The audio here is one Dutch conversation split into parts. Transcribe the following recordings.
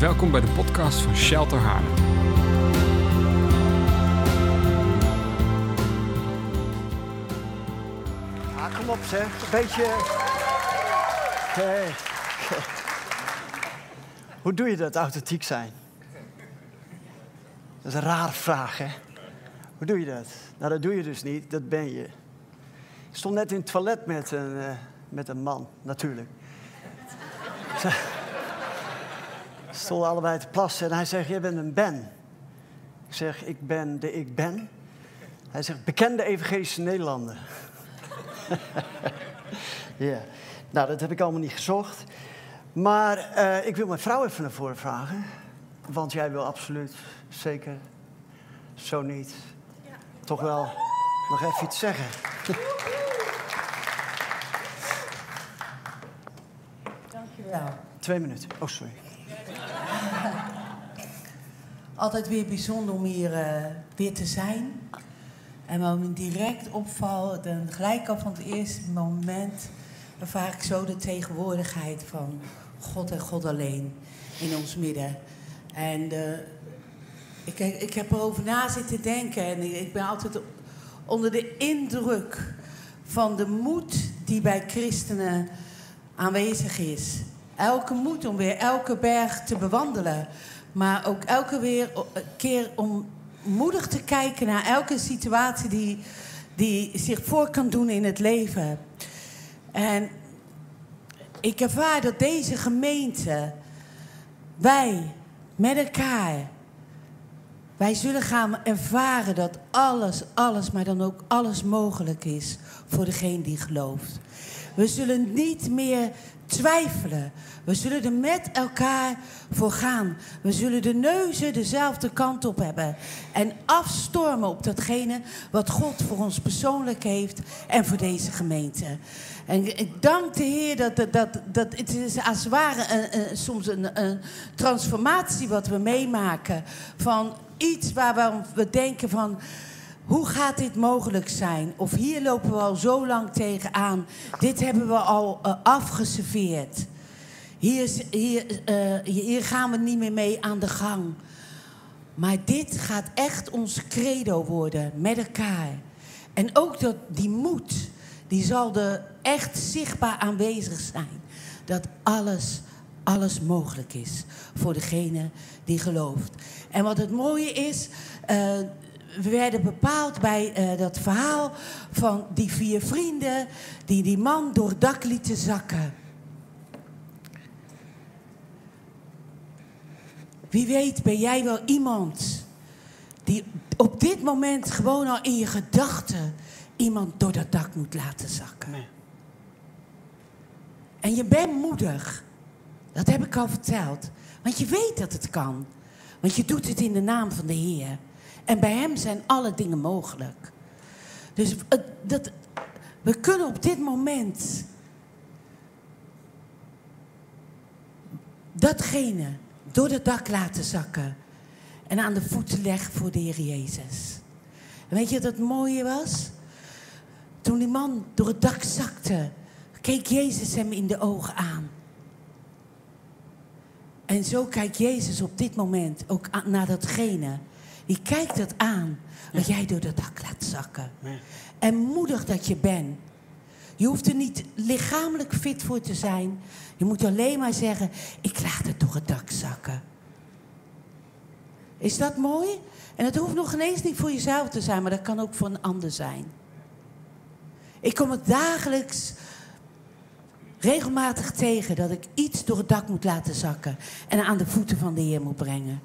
Welkom bij de podcast van Shelter Haarlem. Ah, kom op zeg, een beetje... Hoe doe je dat, authentiek zijn? Dat is een rare vraag, hè? Hoe doe je dat? Nou, dat doe je dus niet, dat ben je. Ik stond net in het toilet met een, eh, met een man, natuurlijk. Stonden allebei te plassen en hij zegt, jij bent een Ben. Ik zeg, ik ben de ik ben. Hij zegt, bekende evangelische Nederlander. Ja, nou dat heb ik allemaal niet gezocht. Maar eh, ik wil mijn vrouw even naar voren vragen. Want jij wil absoluut, zeker, zo niet, toch wel nog even iets zeggen. Dankjewel. Twee minuten. Oh, sorry. Altijd weer bijzonder om hier eh, weer te zijn. En wat me direct opvalt, dan gelijk al van het eerste moment ervaar ik zo de tegenwoordigheid van God en God alleen in ons midden. En eh, ik, ik heb erover na zitten denken en ik, ik ben altijd onder de indruk van de moed die bij christenen aanwezig is. Elke moed om weer elke berg te bewandelen. Maar ook elke weer, eh, keer om moedig te kijken naar elke situatie die, die zich voor kan doen in het leven. En ik ervaar dat deze gemeente, wij met elkaar, wij zullen gaan ervaren dat alles, alles, maar dan ook alles mogelijk is voor degene die gelooft. We zullen niet meer twijfelen. We zullen er met elkaar voor gaan. We zullen de neuzen dezelfde kant op hebben. En afstormen op datgene wat God voor ons persoonlijk heeft en voor deze gemeente. En ik dank de Heer dat, dat, dat, het is als het ware een, soms een, een transformatie wat we meemaken. Van iets waar we denken van... Hoe gaat dit mogelijk zijn? Of hier lopen we al zo lang tegenaan. Dit hebben we al uh, afgeserveerd. Hier, hier, uh, hier gaan we niet meer mee aan de gang. Maar dit gaat echt ons credo worden met elkaar. En ook dat die moed, die zal er echt zichtbaar aanwezig zijn. Dat alles, alles mogelijk is voor degene die gelooft. En wat het mooie is, uh, we werden bepaald bij uh, dat verhaal van die vier vrienden die die man door het dak lieten zakken. Wie weet ben jij wel iemand die op dit moment gewoon al in je gedachten iemand door dat dak moet laten zakken. Nee. En je bent moedig. Dat heb ik al verteld. Want je weet dat het kan. Want je doet het in de naam van de Heer. En bij Hem zijn alle dingen mogelijk. Dus dat, we kunnen op dit moment datgene door het dak laten zakken en aan de voeten leggen voor de Heer Jezus. En weet je wat het mooie was? Toen die man door het dak zakte, keek Jezus hem in de ogen aan. En zo kijkt Jezus op dit moment ook naar datgene die kijkt het aan wat jij door dat dak laat zakken. En moedig dat je bent. Je hoeft er niet lichamelijk fit voor te zijn. Je moet alleen maar zeggen, ik laat het door het dak zakken. Is dat mooi? En het hoeft nog ineens niet voor jezelf te zijn, maar dat kan ook voor een ander zijn. Ik kom het dagelijks regelmatig tegen dat ik iets door het dak moet laten zakken en aan de voeten van de Heer moet brengen.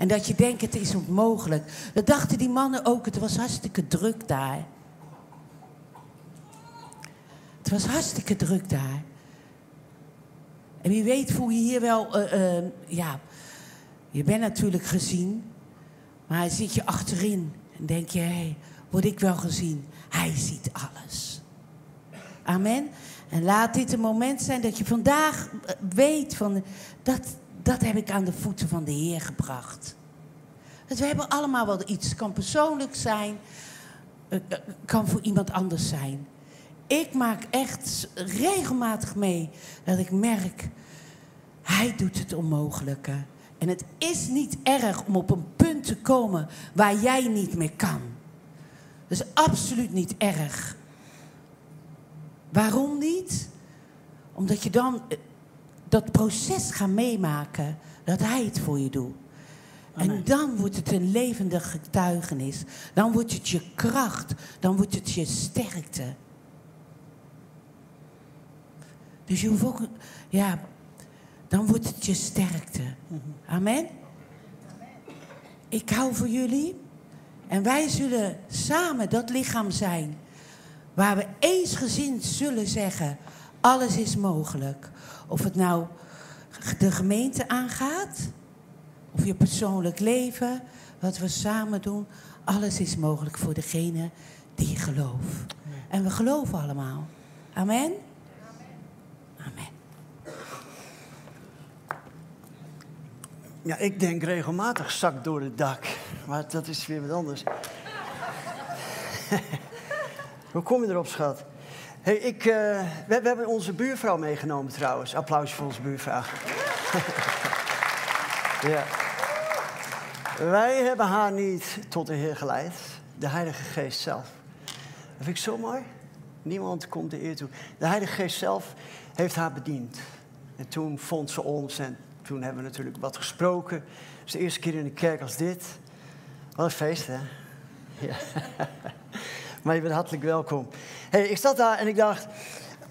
En dat je denkt, het is onmogelijk. Dat dachten die mannen ook. Het was hartstikke druk daar. Het was hartstikke druk daar. En wie weet voel je hier wel, uh, uh, ja, je bent natuurlijk gezien, maar zit je achterin en denk je, hey, word ik wel gezien? Hij ziet alles. Amen. En laat dit een moment zijn dat je vandaag eh, weet van, dat, dat heb ik aan de voeten van de Heer gebracht. Dus we hebben allemaal wel iets. Het kan persoonlijk zijn, het kan voor iemand anders zijn. Ik maak echt regelmatig mee dat ik merk, hij doet het onmogelijke. En het is niet erg om op een punt te komen waar jij niet meer kan. Dat is absoluut niet erg. Waarom niet? Omdat je dan eh, dat proces gaat meemaken dat Hij het voor je doet. En dan wordt het een levendig getuigenis. Dan wordt het je kracht. Dan wordt het je sterkte. Dus je hoeft ook, ja, dan wordt het je sterkte. Amen. Ik hou van jullie. En wij zullen samen dat lichaam zijn. Waar we eensgezind zullen zeggen: alles is mogelijk. Of het nou de gemeente aangaat, of je persoonlijk leven, wat we samen doen, alles is mogelijk voor degene die gelooft. En we geloven allemaal. Amen. Amen. Ja, ik denk regelmatig zak door het dak. Maar dat is weer wat anders. Hoe kom je erop, schat? Hey, ik, uh, we, we, hebben onze buurvrouw meegenomen trouwens. Applausje voor onze buurvrouw. ja. Wij hebben haar niet tot de Heer geleid. De Heilige Geest zelf. Dat vind ik zo mooi. Niemand komt de eer toe. De Heilige Geest zelf heeft haar bediend. En toen vond ze ons en toen hebben we natuurlijk wat gesproken. Het is de eerste keer in de kerk als dit. Wat een feest, hè? Ja. maar je bent hartelijk welkom. Hey, ik zat daar en ik dacht...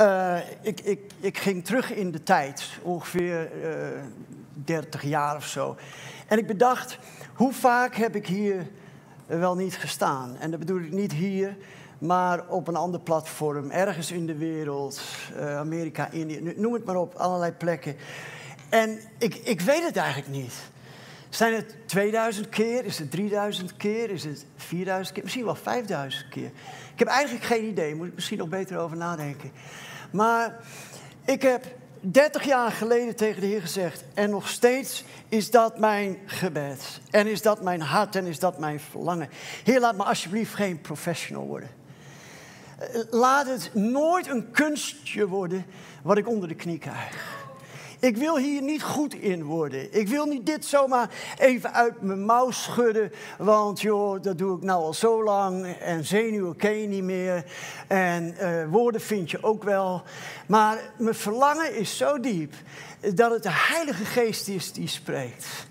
Uh, ik, ik, ik ging terug in de tijd, ongeveer uh, eh, 30 jaar of zo. En ik bedacht, hoe vaak heb ik hier wel niet gestaan? En dat bedoel ik niet hier, maar op een ander platform, ergens in de wereld, uh, Amerika, Indië, noem het maar op, allerlei plekken. En ik, ik weet het eigenlijk niet. Zijn het 2000 keer? Is het 3000 keer? Is het 4000 keer? Misschien wel 5000 keer. Ik heb eigenlijk geen idee. Moet ik misschien nog beter over nadenken. Maar ik heb 30 jaar geleden tegen de Heer gezegd. En nog steeds is dat mijn gebed. En is dat mijn hart en is dat mijn verlangen. Heer, laat me alsjeblieft geen professional worden. Laat het nooit een kunstje worden wat ik onder de knie krijg. Ik wil hier niet goed in worden. Ik wil niet dit zomaar even uit mijn mouw schudden. Want joh, dat doe ik nou al zo lang. En zenuwen ken je niet meer. En uh, woorden vind je ook wel. Maar mijn verlangen is zo diep dat het de Heilige Geest is die spreekt.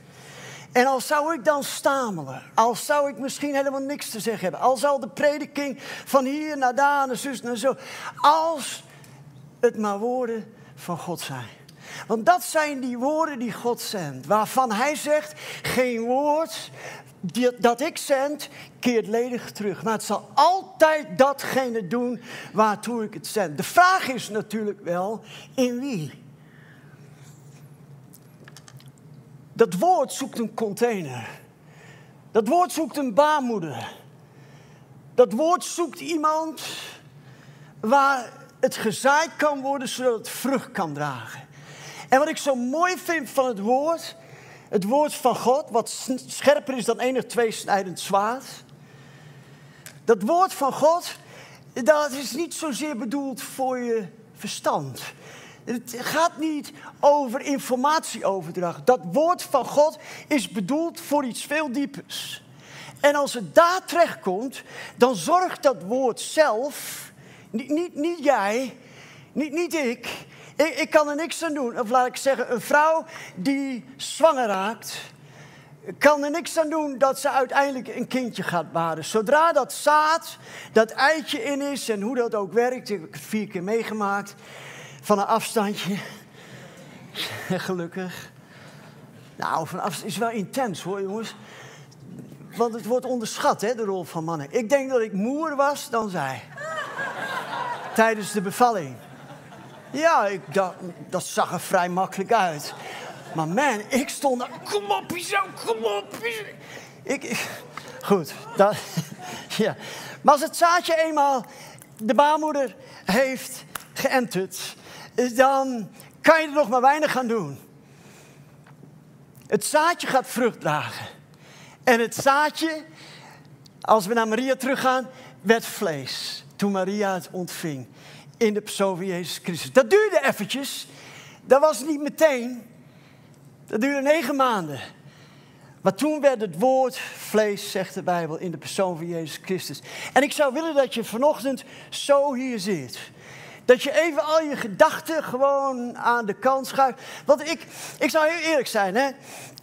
En al zou ik dan stamelen, al zou ik misschien helemaal niks te zeggen hebben, al zal de prediking van hier naar daar, naar zus naar zo, als het maar woorden van God zijn. Want dat zijn die woorden die God zendt. Waarvan hij zegt, geen woord dat ik zend, keert ledig terug. Maar het zal altijd datgene doen waartoe ik het zend. De vraag is natuurlijk wel, in wie? Dat woord zoekt een container. Dat woord zoekt een baarmoeder. Dat woord zoekt iemand waar het gezaaid kan worden zodat het vrucht kan dragen. En wat ik zo mooi vind van het woord, het woord van God, wat scherper is dan enig tweesnijdend zwaard. Dat woord van God, dat is niet zozeer bedoeld voor je verstand. Het gaat niet over informatieoverdracht. Dat woord van God is bedoeld voor iets veel diepers. En als het daar terechtkomt, dan zorgt dat woord zelf, niet, niet, niet jij, niet, niet ik, ik, ik kan er niks aan doen. Of laat ik zeggen, een vrouw die zwanger raakt, kan er niks aan doen dat ze uiteindelijk een kindje gaat baren. Zodra dat zaad, dat eitje in is en hoe dat ook werkt, ik heb het vier keer meegemaakt, van een afstandje. Gelukkig. Nou, van afstand is wel intens hoor, jongens. Want het wordt onderschat, hè, de rol van mannen. Ik denk dat ik moer was dan zij. Tijdens de bevalling. Ja, ik dat zag er vrij makkelijk uit. Maar man, ik stond daar. Kom op, zo, kom op. Ik, goed, dat, ja. Maar als het zaadje eenmaal de baarmoeder heeft geënterd, dan kan je er nog maar weinig aan doen. Het zaadje gaat vrucht dragen. En het zaadje, als we naar Maria teruggaan, werd vlees. Toen Maria het ontving in de persoon van Jezus Christus. Dat duurde eventjes. Dat was niet meteen. Dat duurde negen maanden. Maar toen werd het woord vlees, zegt de Bijbel, in de persoon van Jezus Christus. En ik zou willen dat je vanochtend zo hier zit. Dat je even al je gedachten gewoon aan de kant schuift. Want ik, ik zou heel eerlijk zijn, hè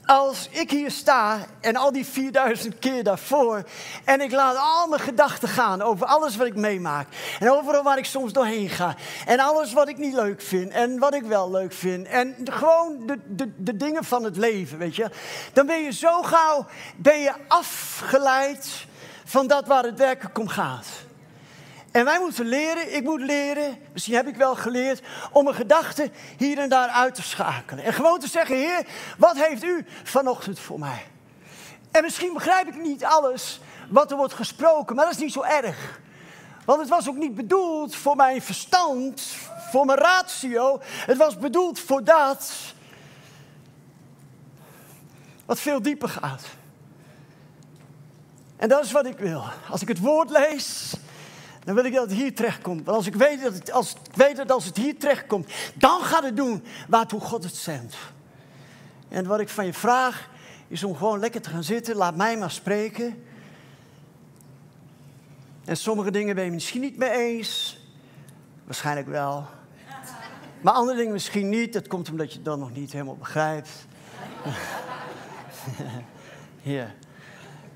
als ik hier sta en al die 4000 keer daarvoor en ik laat al mijn gedachten gaan over alles wat ik meemaak en overal waar ik soms doorheen ga en alles wat ik niet leuk vind en wat ik wel leuk vind en gewoon de, de, de dingen van het leven, weet je, dan ben je zo gauw ben je afgeleid van dat waar het werkelijk om gaat. En wij moeten leren, ik moet leren, misschien heb ik wel geleerd, om mijn gedachten hier en daar uit te schakelen. En gewoon te zeggen, Heer, wat heeft u vanochtend voor mij? En misschien begrijp ik niet alles wat er wordt gesproken, maar dat is niet zo erg. Want het was ook niet bedoeld voor mijn verstand, voor mijn ratio. Het was bedoeld voor dat wat veel dieper gaat. En dat is wat ik wil. Als ik het woord lees, dan wil ik dat het hier terechtkomt. Want als ik weet dat, als, ik weet dat als het hier terechtkomt, dan gaat het doen waartoe God het zendt. En wat ik van je vraag, is om gewoon lekker te gaan zitten. Laat mij maar spreken. En sommige dingen ben je misschien niet mee eens. Waarschijnlijk wel. Maar andere dingen misschien niet. Dat komt omdat je het dan nog niet helemaal begrijpt. Ja.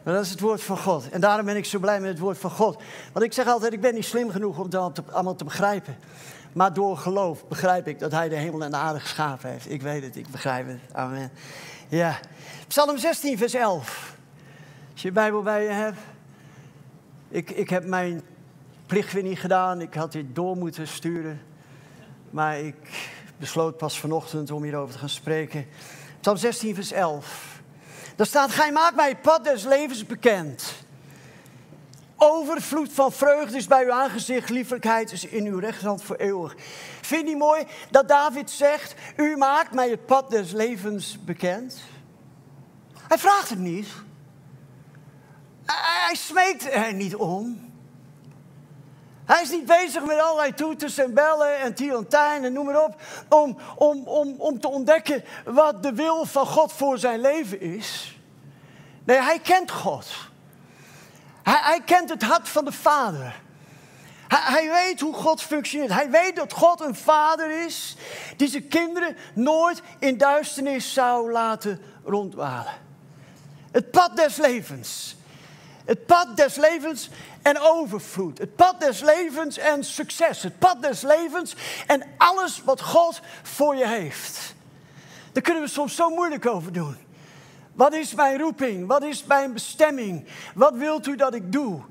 Maar dat is het woord van God. En daarom ben ik zo blij met het woord van God. Want ik zeg altijd, ik ben niet slim genoeg om het allemaal te begrijpen. Maar door geloof begrijp ik dat hij de hemel en de aarde geschapen heeft. Ik weet het, ik begrijp het. Amen. Ja. Psalm 16, vers 11. Als je je Bijbel bij je hebt. Ik, ik heb mijn plicht weer niet gedaan. Ik had dit door moeten sturen. Maar ik besloot pas vanochtend om hierover te gaan spreken. Psalm 16, vers 11. Daar staat, gij maakt mij het pad des levens bekend. Overvloed van vreugde is bij uw aangezicht, liefelijkheid is in uw rechterhand voor eeuwig. Vind je mooi dat David zegt, u maakt mij het pad des levens bekend? Hij vraagt het niet. Hij smeekt er niet om. Hij is niet bezig met allerlei toeters en bellen en tirantijn en noem maar op. Om, om, om, om te ontdekken wat de wil van God voor zijn leven is. Nee, hij kent God. Hij, hij kent het hart van de Vader. Hij, hij, weet hoe God functioneert. Hij weet dat God een vader is die zijn kinderen nooit in duisternis zou laten rondwalen. Het pad des levens. Het pad des levens en overvloed. Het pad des levens en succes. Het pad des levens en alles wat God voor je heeft. Daar kunnen we soms zo moeilijk over doen. Wat is mijn roeping? Wat is mijn bestemming? Wat wilt u dat ik doe?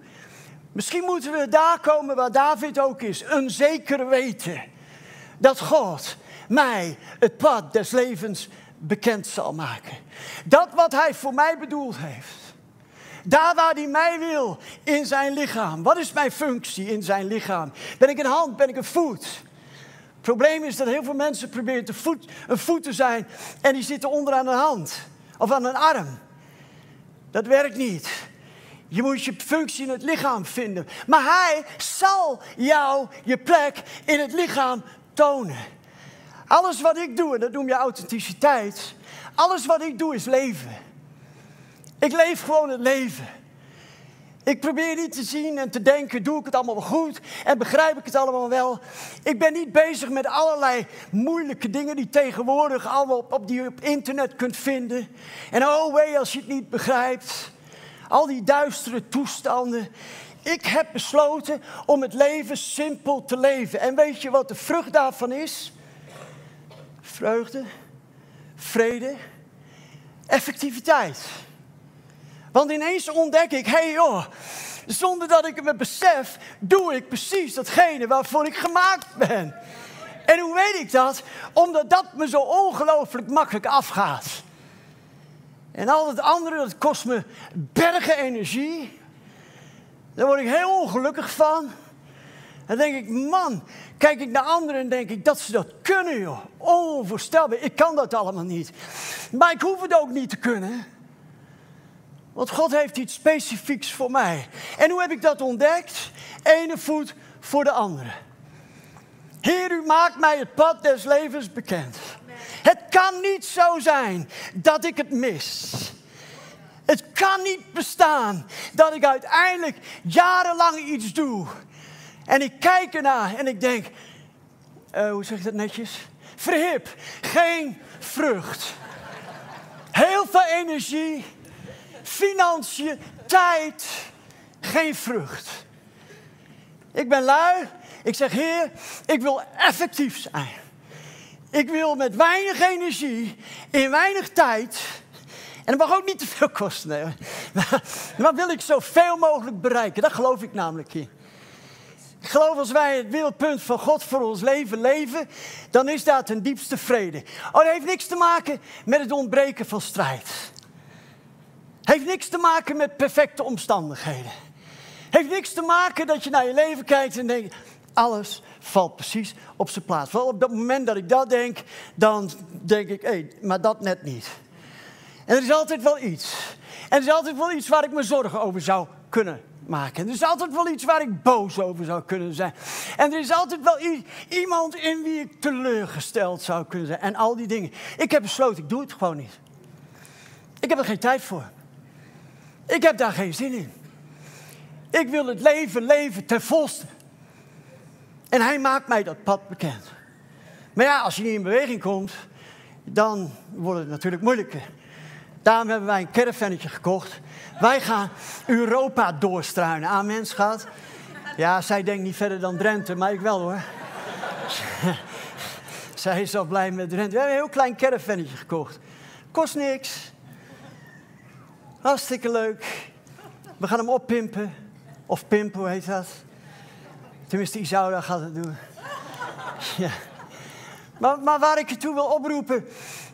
Misschien moeten we daar komen waar David ook is. Een zeker weten dat God mij het pad des levens bekend zal maken. Dat wat hij voor mij bedoeld heeft. Daar waar hij mij wil in zijn lichaam. Wat is mijn functie in zijn lichaam? Ben ik een hand? Ben ik een voet? Het probleem is dat heel veel mensen proberen te voet, een voet te zijn en die zitten onderaan een hand of aan een arm. Dat werkt niet. Je moet je functie in het lichaam vinden. Maar hij zal jou je plek in het lichaam tonen. Alles wat ik doe, en dat noem je authenticiteit. Alles wat ik doe is leven. Ik leef gewoon het leven. Ik probeer niet te zien en te denken, doe ik het allemaal goed en begrijp ik het allemaal wel. Ik ben niet bezig met allerlei moeilijke dingen die tegenwoordig allemaal op, die op internet kunt vinden. En oh wee als je het niet begrijpt. Al die duistere toestanden. Ik heb besloten om het leven simpel te leven. En weet je wat de vrucht daarvan is? Vreugde, vrede, effectiviteit. Want ineens ontdek ik, hé hey joh, zonder dat ik me besef, doe ik precies datgene waarvoor ik gemaakt ben. En hoe weet ik dat? Omdat dat me zo ongelooflijk makkelijk afgaat. En al het andere, dat kost me bergen energie. Daar word ik heel ongelukkig van. Dan denk ik, man, kijk ik naar anderen en denk ik dat ze dat kunnen, joh. Onvoorstelbaar. Ik kan dat allemaal niet. Maar ik hoef het ook niet te kunnen. Want God heeft iets specifieks voor mij. En hoe heb ik dat ontdekt? Ene voet voor de andere. Heer, u maakt mij het pad des levens bekend. Het kan niet zo zijn dat ik het mis. Het kan niet bestaan dat ik uiteindelijk jarenlang iets doe. En ik kijk ernaar en ik denk, uh, hoe zeg ik dat netjes? Verhip, geen vrucht. Heel veel energie, financiën, tijd, geen vrucht. Ik ben lui. Ik zeg, Heer, ik wil effectief zijn. Ik wil met weinig energie, in weinig tijd. En dat mag ook niet te veel kosten. Nee. Maar wil ik zoveel mogelijk bereiken. Daar geloof ik namelijk in. Ik geloof als wij het wereldpunt van God voor ons leven leven, dan is dat ten diepste vrede. Oh, dat heeft niks te maken met het ontbreken van strijd. Heeft niks te maken met perfecte omstandigheden. Heeft niks te maken dat je naar je leven kijkt en denkt, alles valt precies op zijn plaats. Wel op dat moment dat ik dat denk, dan denk ik, hé, hey, maar dat net niet. En er is altijd wel iets. En er is altijd wel iets waar ik me zorgen over zou kunnen maken. En er is altijd wel iets waar ik boos over zou kunnen zijn. En er is altijd wel iemand in wie ik teleurgesteld zou kunnen zijn. En al die dingen. Ik heb besloten, ik doe het gewoon niet. Ik heb er geen tijd voor. Ik heb daar geen zin in. Ik wil het leven leven ten volste. En hij maakt mij dat pad bekend. Maar ja, als je niet in beweging komt, dan wordt het natuurlijk moeilijker. Daarom hebben wij een caravannetje gekocht. Wij gaan Europa doorstruinen. Amen, schat. Ja, zij denkt niet verder dan Drenthe, maar ik wel hoor. zij is al blij met Drenthe. We hebben een heel klein caravannetje gekocht. Kost niks. Hartstikke leuk. We gaan hem oppimpen. Of pimpen, hoe heet dat? Tenminste, Isaura gaat het doen. Ja. Maar, maar waar ik je toe wil oproepen,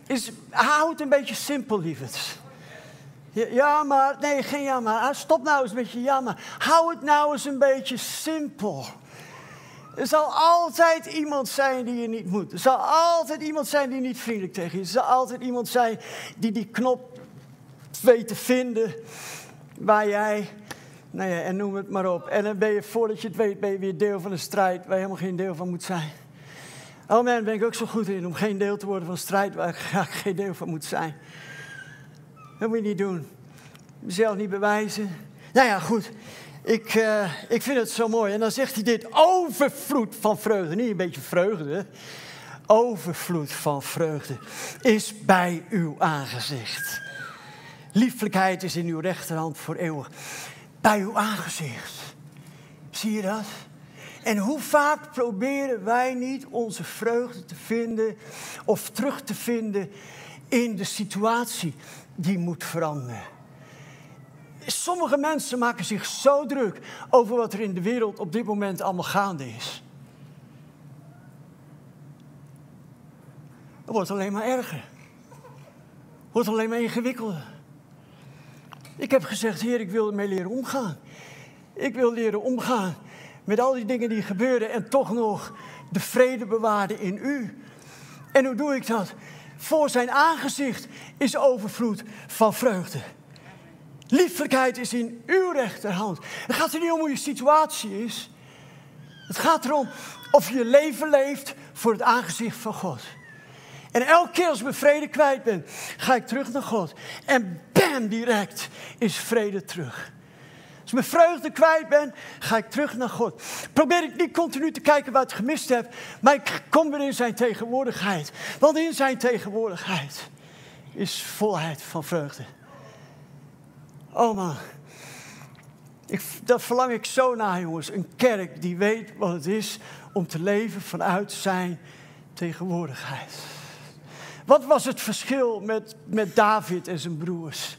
is hou het een beetje simpel, lieverd. Ja, maar, nee, geen ja maar. Ah, stop nou eens met je ja maar. Hou het nou eens een beetje simpel. Er zal altijd iemand zijn die je niet moet. Er zal altijd iemand zijn die niet vriendelijk tegen je is. Er zal altijd iemand zijn die die knop weet te vinden waar jij, nou ja, en noem het maar op. En dan ben je, voordat je het weet, ben je weer deel van een strijd waar je helemaal geen deel van moet zijn. Oh man, daar ben ik ook zo goed in om geen deel te worden van strijd waar ik geen deel van moet zijn. Dat moet je niet doen. Mezelf niet bewijzen. Nou ja, goed. Ik, uh, ik vind het zo mooi. En dan zegt hij dit: overvloed van vreugde. Niet een beetje vreugde. Overvloed van vreugde is bij uw aangezicht. Lieflijkheid is in uw rechterhand voor eeuwig. Bij uw aangezicht. Zie je dat? En hoe vaak proberen wij niet onze vreugde te vinden of terug te vinden in de situatie die moet veranderen? Sommige mensen maken zich zo druk over wat er in de wereld op dit moment allemaal gaande is. Het wordt alleen maar erger. Het wordt alleen maar ingewikkelder. Ik heb gezegd, Heer, ik wil ermee leren omgaan. Ik wil leren omgaan met al die dingen die gebeuren en toch nog de vrede bewaren in u. En hoe doe ik dat? Voor zijn aangezicht is overvloed van vreugde. Lieflijkheid is in uw rechterhand. Het gaat er niet om hoe je situatie is. Het gaat erom of je leven leeft voor het aangezicht van God. En elke keer als ik mijn vrede kwijt ben, ga ik terug naar God. En bam, direct is vrede terug. Als ik mijn vreugde kwijt ben, ga ik terug naar God. Probeer ik niet continu te kijken wat ik gemist heb, maar ik kom weer in zijn tegenwoordigheid. Want in zijn tegenwoordigheid is volheid van vreugde. Oh man, ik, dat verlang ik zo naar, jongens. Een kerk die weet wat het is om te leven vanuit zijn tegenwoordigheid. Wat was het verschil met, met David en zijn broers?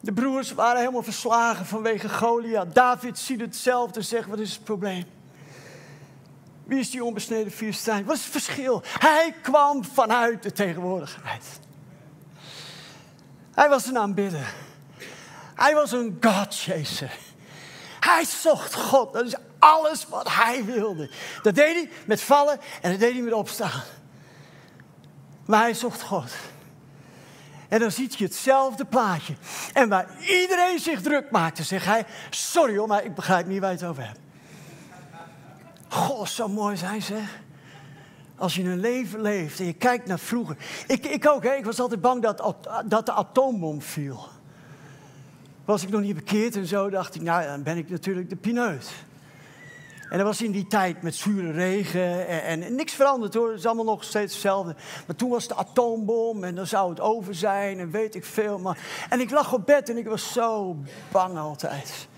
De broers waren helemaal verslagen vanwege Goliath. David ziet hetzelfde en zegt, wat is het probleem? Wie is die onbesneden Filistijn? Wat is het verschil? Hij kwam vanuit de tegenwoordigheid. Hij was een aanbidder. Hij was een Godchaser. Hij zocht God. Dat is alles wat hij wilde. Dat deed hij met vallen en dat deed hij met opstaan. Maar hij zocht God. En dan ziet je hetzelfde plaatje. En waar iedereen zich druk maakte, zegt hij: Sorry hoor, maar ik begrijp niet waar je het over hebt. Goh, zo mooi zijn zeg. Als je een leven leeft en je kijkt naar vroeger. Ik, ik ook, hè? ik was altijd bang dat, dat de atoombom viel. Was ik nog niet bekeerd en zo, dacht ik, nou dan ben ik natuurlijk de pineut. En dat was in die tijd met zure regen en, en, niks veranderd hoor. Het is allemaal nog steeds hetzelfde. Maar toen was de atoombom en dan zou het over zijn en weet ik veel. Maar... En ik lag op bed en ik was zo bang altijd.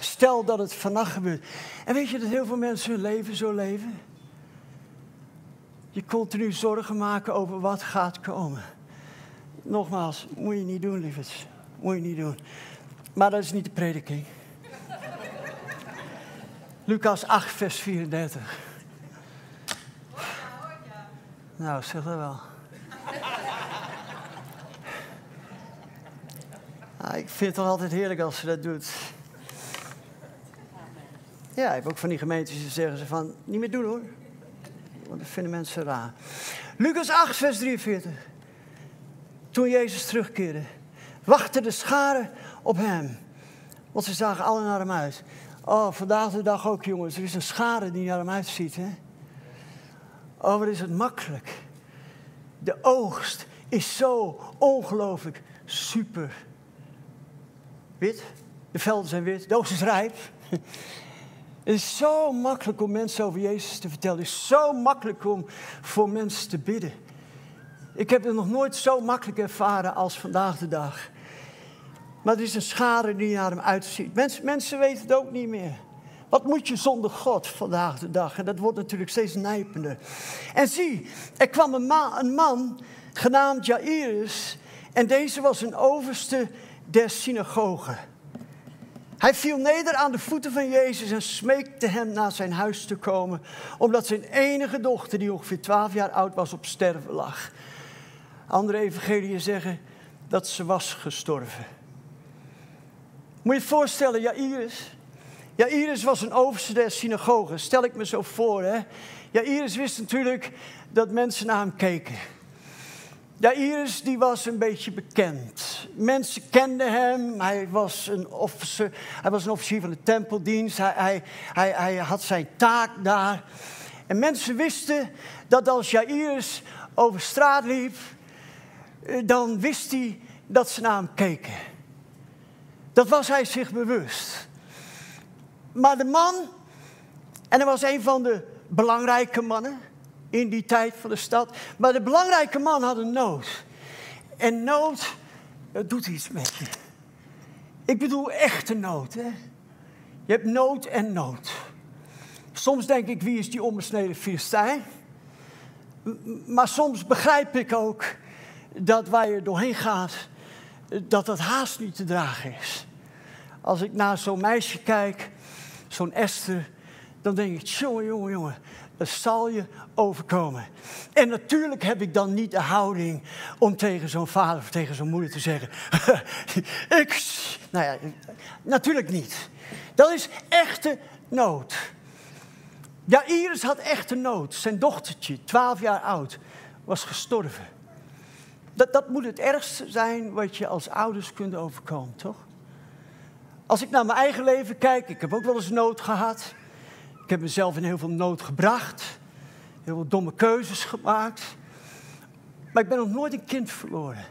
Stel dat het vannacht gebeurt. En weet je dat heel veel mensen hun leven zo leven? Je continu zorgen maken over wat gaat komen. Nogmaals, moet je niet doen, lieverd. Moet je niet doen. Maar dat is niet de prediking. Lucas 8, vers 34. Nou, zeg dat wel. Ah, ik vind het toch altijd heerlijk als ze dat doet. Ja, ik heb ook van die gemeentes die zeggen ze van, niet meer doen hoor. Want dat vinden mensen raar. Lucas 8, vers 43. Toen Jezus terugkeerde, wachten de scharen op hem. Want ze zagen alle naar hem uit. Oh, vandaag de dag ook, jongens. Er is een schade die naar hem uitziet, hè? Oh, wat is het makkelijk. De oogst is zo ongelooflijk super. Wit. De velden zijn wit. De oogst is rijp. Het is zo makkelijk om mensen over Jezus te vertellen. Het is zo makkelijk om voor mensen te bidden. Ik heb het nog nooit zo makkelijk ervaren als vandaag de dag. Er is een schade die naar hem uitziet. Mensen, mensen weten het ook niet meer. Wat moet je zonder God vandaag de dag? En dat wordt natuurlijk steeds nijpender. En zie, er kwam een, een man genaamd Jairus. En deze was een overste der synagogen. Hij viel neder aan de voeten van Jezus en smeekte hem naar zijn huis te komen, omdat zijn enige dochter, die ongeveer twaalf jaar oud was, op sterven lag. Andere evangeliën zeggen dat ze was gestorven. Moet je je voorstellen, Jairus. Jairus was een overste der synagoge, stel ik me zo voor. Hè? Jairus wist natuurlijk dat mensen naar hem keken. Jairus die was een beetje bekend. Mensen kenden hem. Hij was een officer, hij was een officier van de tempeldienst. Hij, hij, hij, hij had zijn taak daar. En mensen wisten dat als Jairus over straat liep, eh, dan wist hij dat ze naar hem keken. Dat was hij zich bewust. Maar de man, en hij was een van de belangrijke mannen in die tijd van de stad, maar de belangrijke man had een nood. En nood, dat doet iets met je. Ik bedoel echte nood. Hè? Je hebt nood en nood. Soms denk ik, wie is die onbesneden Filistijn? Maar soms begrijp ik ook dat waar je doorheen gaat, dat dat haast niet te dragen is. Als ik naar zo'n meisje kijk, zo'n Esther, dan denk ik, jongen, jongen, jongen, dat zal je overkomen. En natuurlijk heb ik dan niet de houding om tegen zo'n vader of tegen zo'n moeder te zeggen, ik, nou ja, natuurlijk niet. Dat is echte nood. Ja, Iris had echte nood. Zijn dochtertje, 12 jaar oud, was gestorven. Dat, dat moet het ergste zijn wat je als ouders kunt overkomen, toch? Als ik naar mijn eigen leven kijk, ik heb ook wel eens nood gehad. Ik heb mezelf in heel veel nood gebracht. Heel veel domme keuzes gemaakt. Maar ik ben nog nooit een kind verloren.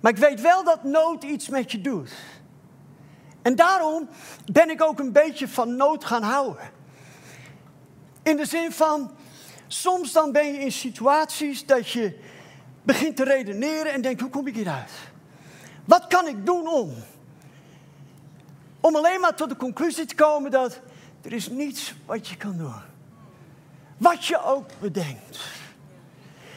Maar ik weet wel dat nood iets met je doet. En daarom ben ik ook een beetje van nood gaan houden. In de zin van, soms dan ben je in situaties dat je begint te redeneren en denkt, hoe kom ik hieruit? Wat kan ik doen om? Om alleen maar tot de conclusie te komen dat er is niets wat je kan doen. Wat je ook bedenkt.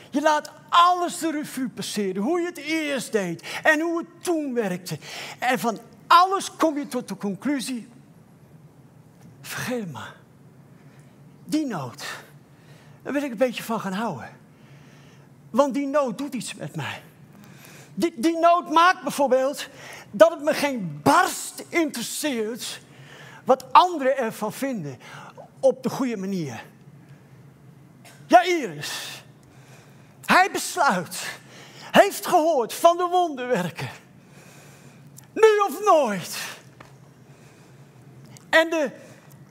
Je laat alles de revue passeren. Hoe je het eerst deed en hoe het toen werkte. En van alles kom je tot de conclusie. Vergeet maar. Die nood. Daar wil ik een beetje van gaan houden. Want die nood doet iets met mij. Die, die nood maakt bijvoorbeeld dat het me geen barst interesseert wat anderen ervan vinden op de goede manier. Ja, Iris. Hij besluit, heeft gehoord van de wonderwerken. Nu of nooit. En de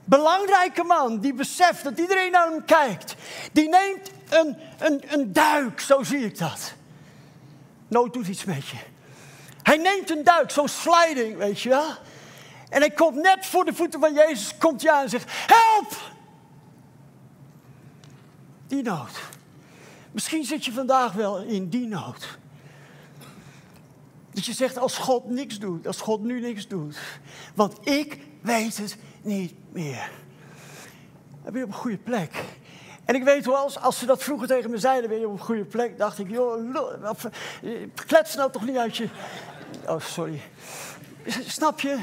belangrijke man die beseft dat iedereen naar hem kijkt. Die neemt een, een, een duik, zo zie ik dat. Nood doet iets met je. Hij neemt een duik, zo'n sliding, weet je wel. En hij komt net voor de voeten van Jezus, komt hij aan en zegt, help! Die nood. Misschien zit je vandaag wel in die nood. Dat je zegt, als God niks doet, als God nu niks doet. Want ik weet het niet meer. Dan ben je op een goede plek. En ik weet wel, als, als ze dat vroeger tegen me zeiden, ben je op een goede plek, dacht ik, joh, klets nou toch niet uit je. Oh, sorry. Snap je?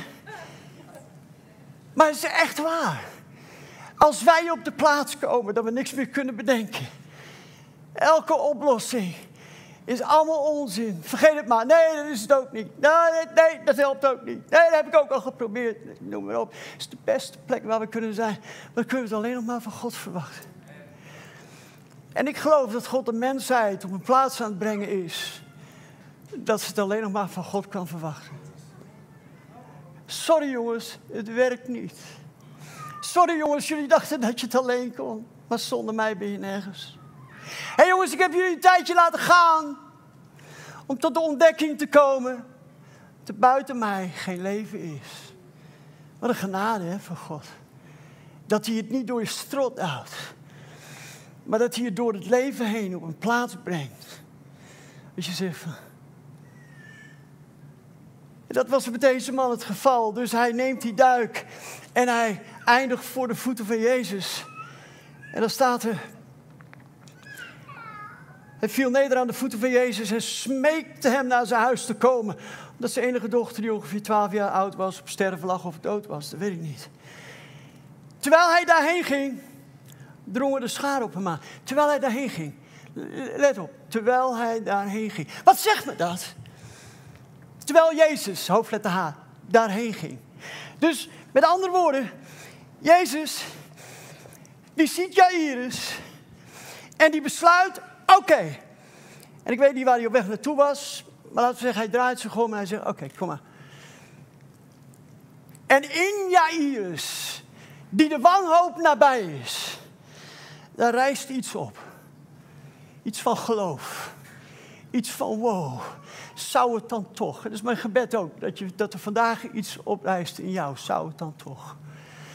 Maar het is echt waar. Als wij op de plaats komen dat we niks meer kunnen bedenken. Elke oplossing is allemaal onzin. Vergeet het maar. Nee, dat is het ook niet. Nee, nee, dat helpt ook niet. Nee, dat heb ik ook al geprobeerd. Noem maar op. Het is de beste plek waar we kunnen zijn. Maar dan kunnen we het alleen nog maar van God verwachten. En ik geloof dat God de mensheid op een plaats aan het brengen is. Dat ze het alleen nog maar van God kan verwachten. Sorry jongens, het werkt niet. Sorry jongens, jullie dachten dat je het alleen kon. Maar zonder mij ben je nergens. Hé hey jongens, ik heb jullie een tijdje laten gaan. Om tot de ontdekking te komen. Dat buiten mij geen leven is. Wat een genade van God. Dat hij het niet door je strot houdt. Maar dat hij je door het leven heen op een plaats brengt. Dat je zegt van... Dat was met deze man het geval. Dus hij neemt die duik en hij eindigt voor de voeten van Jezus. En dan staat er. Hij viel neder aan de voeten van Jezus en smeekte hem naar zijn huis te komen. Omdat zijn enige dochter, die ongeveer 12 jaar oud was, op sterven lag of dood was. Dat weet ik niet. Terwijl hij daarheen ging, drongen de schaar op hem aan. Terwijl hij daarheen ging. Let op, terwijl hij daarheen ging. Wat zegt me dat? Terwijl Jezus, hoofdletter H, daarheen ging. Dus met andere woorden, Jezus, die ziet Jairus en die besluit, oké. En ik weet niet waar hij op weg naartoe was, maar laten we zeggen, hij draait zich om en hij zegt, oké, kom maar. En in Jairus, die de wanhoop nabij is, daar rijst iets op. Iets van geloof. Iets van wow zou het dan toch? Het is mijn gebed ook, dat, je, dat er vandaag iets oprijst in jou. Zou het dan toch?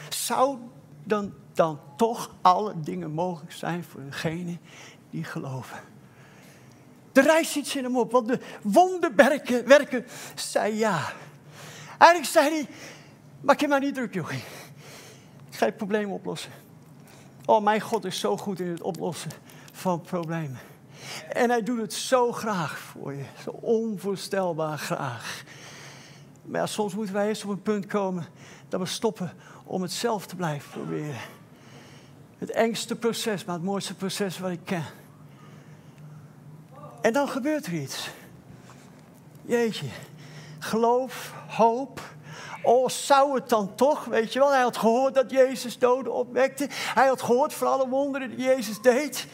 Zou dan, dan toch alle dingen mogelijk zijn voor degene die geloven? Er rijst iets in hem op, want de wonderwerken werken, zei ja. Eigenlijk zei hij, maak je maar niet druk, joh. Ik ga je probleem oplossen. Oh, mijn God is zo goed in het oplossen van problemen. En hij doet het zo graag voor je. Zo onvoorstelbaar graag. Maar ja, soms moeten wij eerst op een punt komen dat we stoppen om het zelf te blijven proberen. Het engste proces, maar het mooiste proces wat ik ken. En dan gebeurt er iets. Jeetje. Geloof, hoop. Oh, zou het dan toch? Weet je wel, hij had gehoord dat Jezus doden opwekte. Hij had gehoord van alle wonderen die Jezus deed.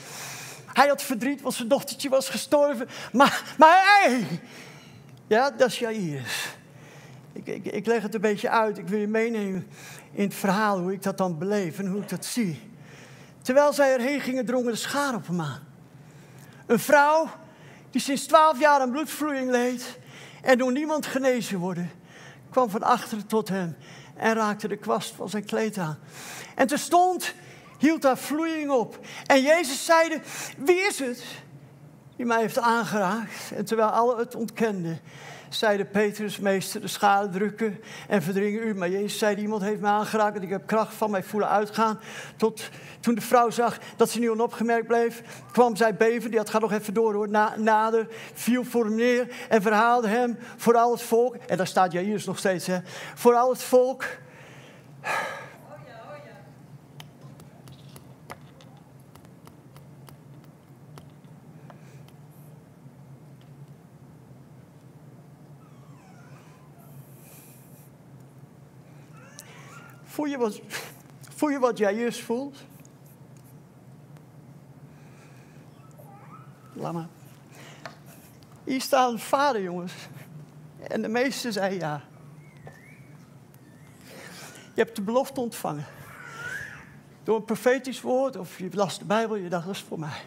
Hij had verdriet, want zijn dochtertje was gestorven. Maar, maar hey, ja, dat is Jairus. Ik, ik, ik leg het een beetje uit. Ik wil je meenemen in het verhaal hoe ik dat dan beleef en hoe ik dat zie. Terwijl zij erheen gingen, drongen de schaar op hem aan. Een vrouw die sinds twaalf jaar aan bloedvloeiing leed en door niemand genezen worden, kwam van achteren tot hem en raakte de kwast van zijn kleed aan. En terstond hield daar vloeiing op. En Jezus zeide, wie is het die mij heeft aangeraakt? En terwijl alle het ontkenden, zeide Petrus, meester, de schade drukken en verdringen u. Maar Jezus zei, iemand heeft mij aangeraakt en ik heb kracht van mij voelen uitgaan. Tot toen de vrouw zag dat ze nu onopgemerkt bleef, kwam zij beven, die had gaat nog even door hoor, na, nader, viel voor hem neer en verhaalde hem voor al het volk. En daar staat Jairus nog steeds, hè. Voor al het volk Voel je wat, voel je wat jij juist voelt? Laat maar. Hier staat een vader, jongens. En de meeste zei ja. Je hebt de belofte ontvangen. door een profetisch woord of je las de Bijbel, je dacht, dat is voor mij.